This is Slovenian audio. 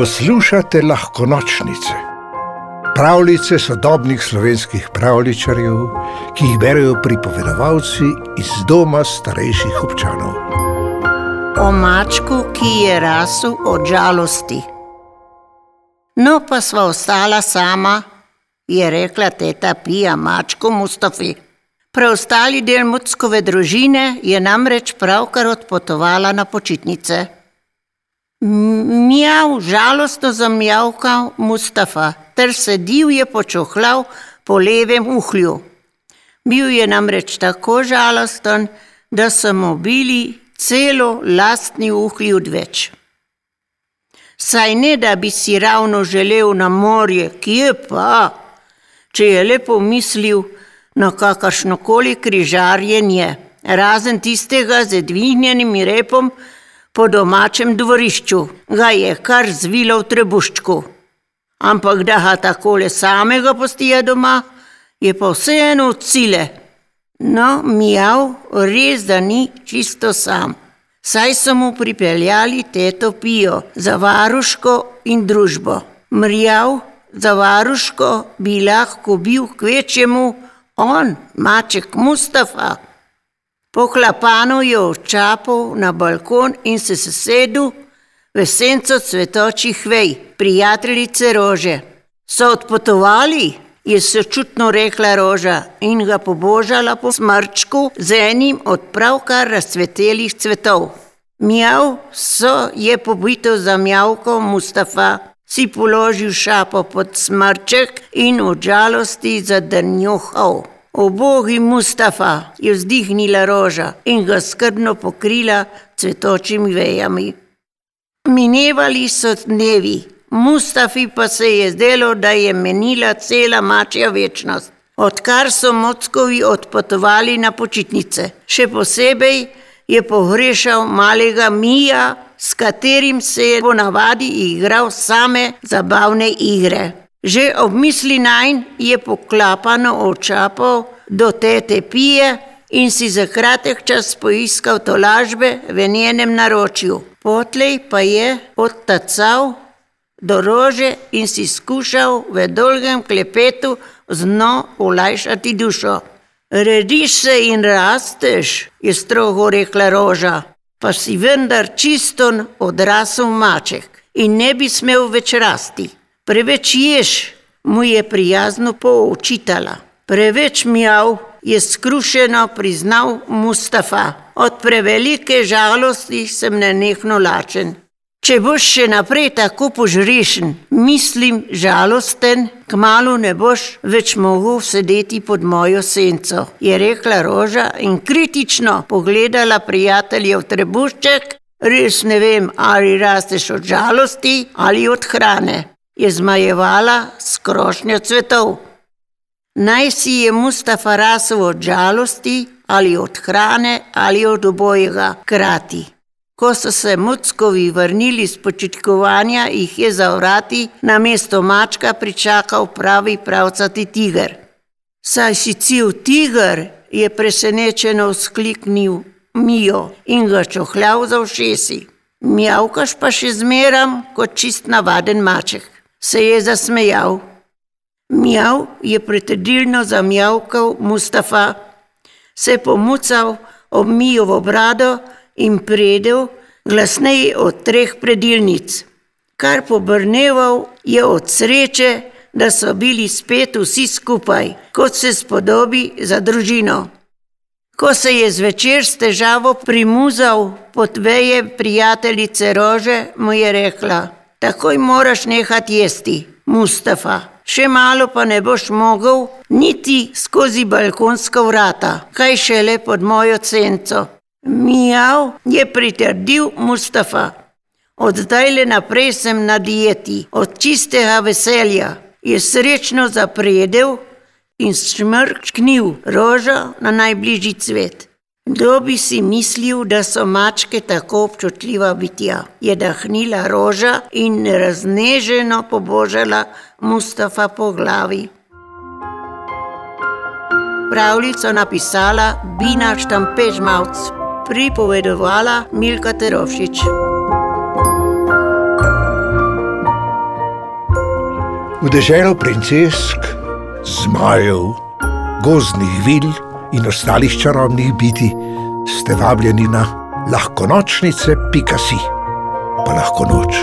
Poslušate lahko nočnice, pravljice sodobnih slovenskih pravličarjev, ki jih berijo pripovedovalci iz doma starejših občanov. O mačku, ki je rasel od žalosti. No, pa sva ostala sama, je rekla teta Pija mačku Mustafi. Preostali del muckove družine je namreč pravkar odpotovala na počitnice. Mjav, žalostno zamjavkal Mustafa, ter se divje počohlal po levem uhlju. Bil je namreč tako žalosten, da so mu bili celo lastni uhlji odveč. Saj ne, da bi si ravno želel na morje, kje pa, če je lepo mislil na kakršno koli križarjenje, razen tistega z dvignjenim repom, po domačem dvorišču, ga je kar zvilo v trebuščku. Ampak da ga takole samega postija doma, je pa vseeno sile. No, mijav, res da ni čisto sam. Saj so mu pripeljali teto pijo za varuško in družbo. Mrjav, za varuško bi lahko bil kvečjemu on, maček Mustafa. Poklapano je odčapal na balkon in se sesedel v senco cvetočih vej, prijateljice rože. So odpotovali, je sočutno rekla roža in ga pobožala po smrčku z enim od pravkar razcvetelih cvetov. Mjav so je pobito za mjavko Mustafa, si položil šapo pod smrček in od žalosti zadrnjuhal. O bogi Mustafa je vzdihnila roža in ga skrbno pokrila cvetočimi vejami. Minevali so dnevi, Mustafi pa se je zdelo, da je menila cela mačja večnost, odkar so mockovi odpotovali na počitnice. Še posebej je pogrešal malega Mija, s katerim se je ponavadi igral same zabavne igre. Že ob misli najn je poklapano očapal do tete pije in si za kratek čas poiskal tolažbe v njenem naročju. Potlej pa je odtacal do rože in si skušal v dolgem klepetu zno olajšati dušo. Rediš se in rasteš, je strogo rekla roža, pa si vendar čiston odrasel maček in ne bi smel več rasti. Preveč ješ, mu je prijazno poučitala. Preveč mjav je skrušeno priznal Mustafa. Od prevelike žalosti sem nenehno lačen. Če boš še naprej tako požrešen, mislim žalosten, kmalo ne boš več mogel sedeti pod mojo senco, je rekla Roža in kritično pogledala prijatelje v trebušček. Res ne vem, ali rasteš od žalosti ali od hrane je zmajevala s krošnjo cvetov. Naj si je Mustafa rasel od žalosti ali od hrane ali od obojega krati. Ko so se muckovi vrnili z počitkovanja, jih je za vrati na mesto mačka pričakal pravi pravcati tiger. Saj si cel tiger, je presenečeno vzkliknil Mijo in ga čohljal za všesi. Mjavkaš pa še zmeram kot čist navaden maček se je zasmejal. Mjav je pritrdilno zamjavkal Mustafa, se pomucal ob Mijovo brado in predel glasneje od treh predilnic. Kar pobrneval je od sreče, da so bili spet vsi skupaj, kot se spodobi za družino. Ko se je zvečer s težavo primuzal pod veje prijateljice Rože, mu je rekla: takoj moraš nehati jesti, Mustafa. Še malo pa ne boš mogel niti skozi balkonska vrata, kaj šele pod mojo cenco. Mijav je pritrdil Mustafa. Od zdaj le naprej sem na dieti, od čistega veselja. Je srečno zapredel in smrknil rožo na najbližji cvet. Kdo bi si mislil, da so mačke tako občutljiva bitja? Je dahnila roža in razneženo pobožala Mustafa po glavi. Pravljico napisala Bina Štampežmavc, pripovedovala Milka Terovšič. V deželo princesk, zmajev, gozdnih vil in ostalih čarobnih biti ste vabljeni na lahko nočnice, pika si, pa lahko noč.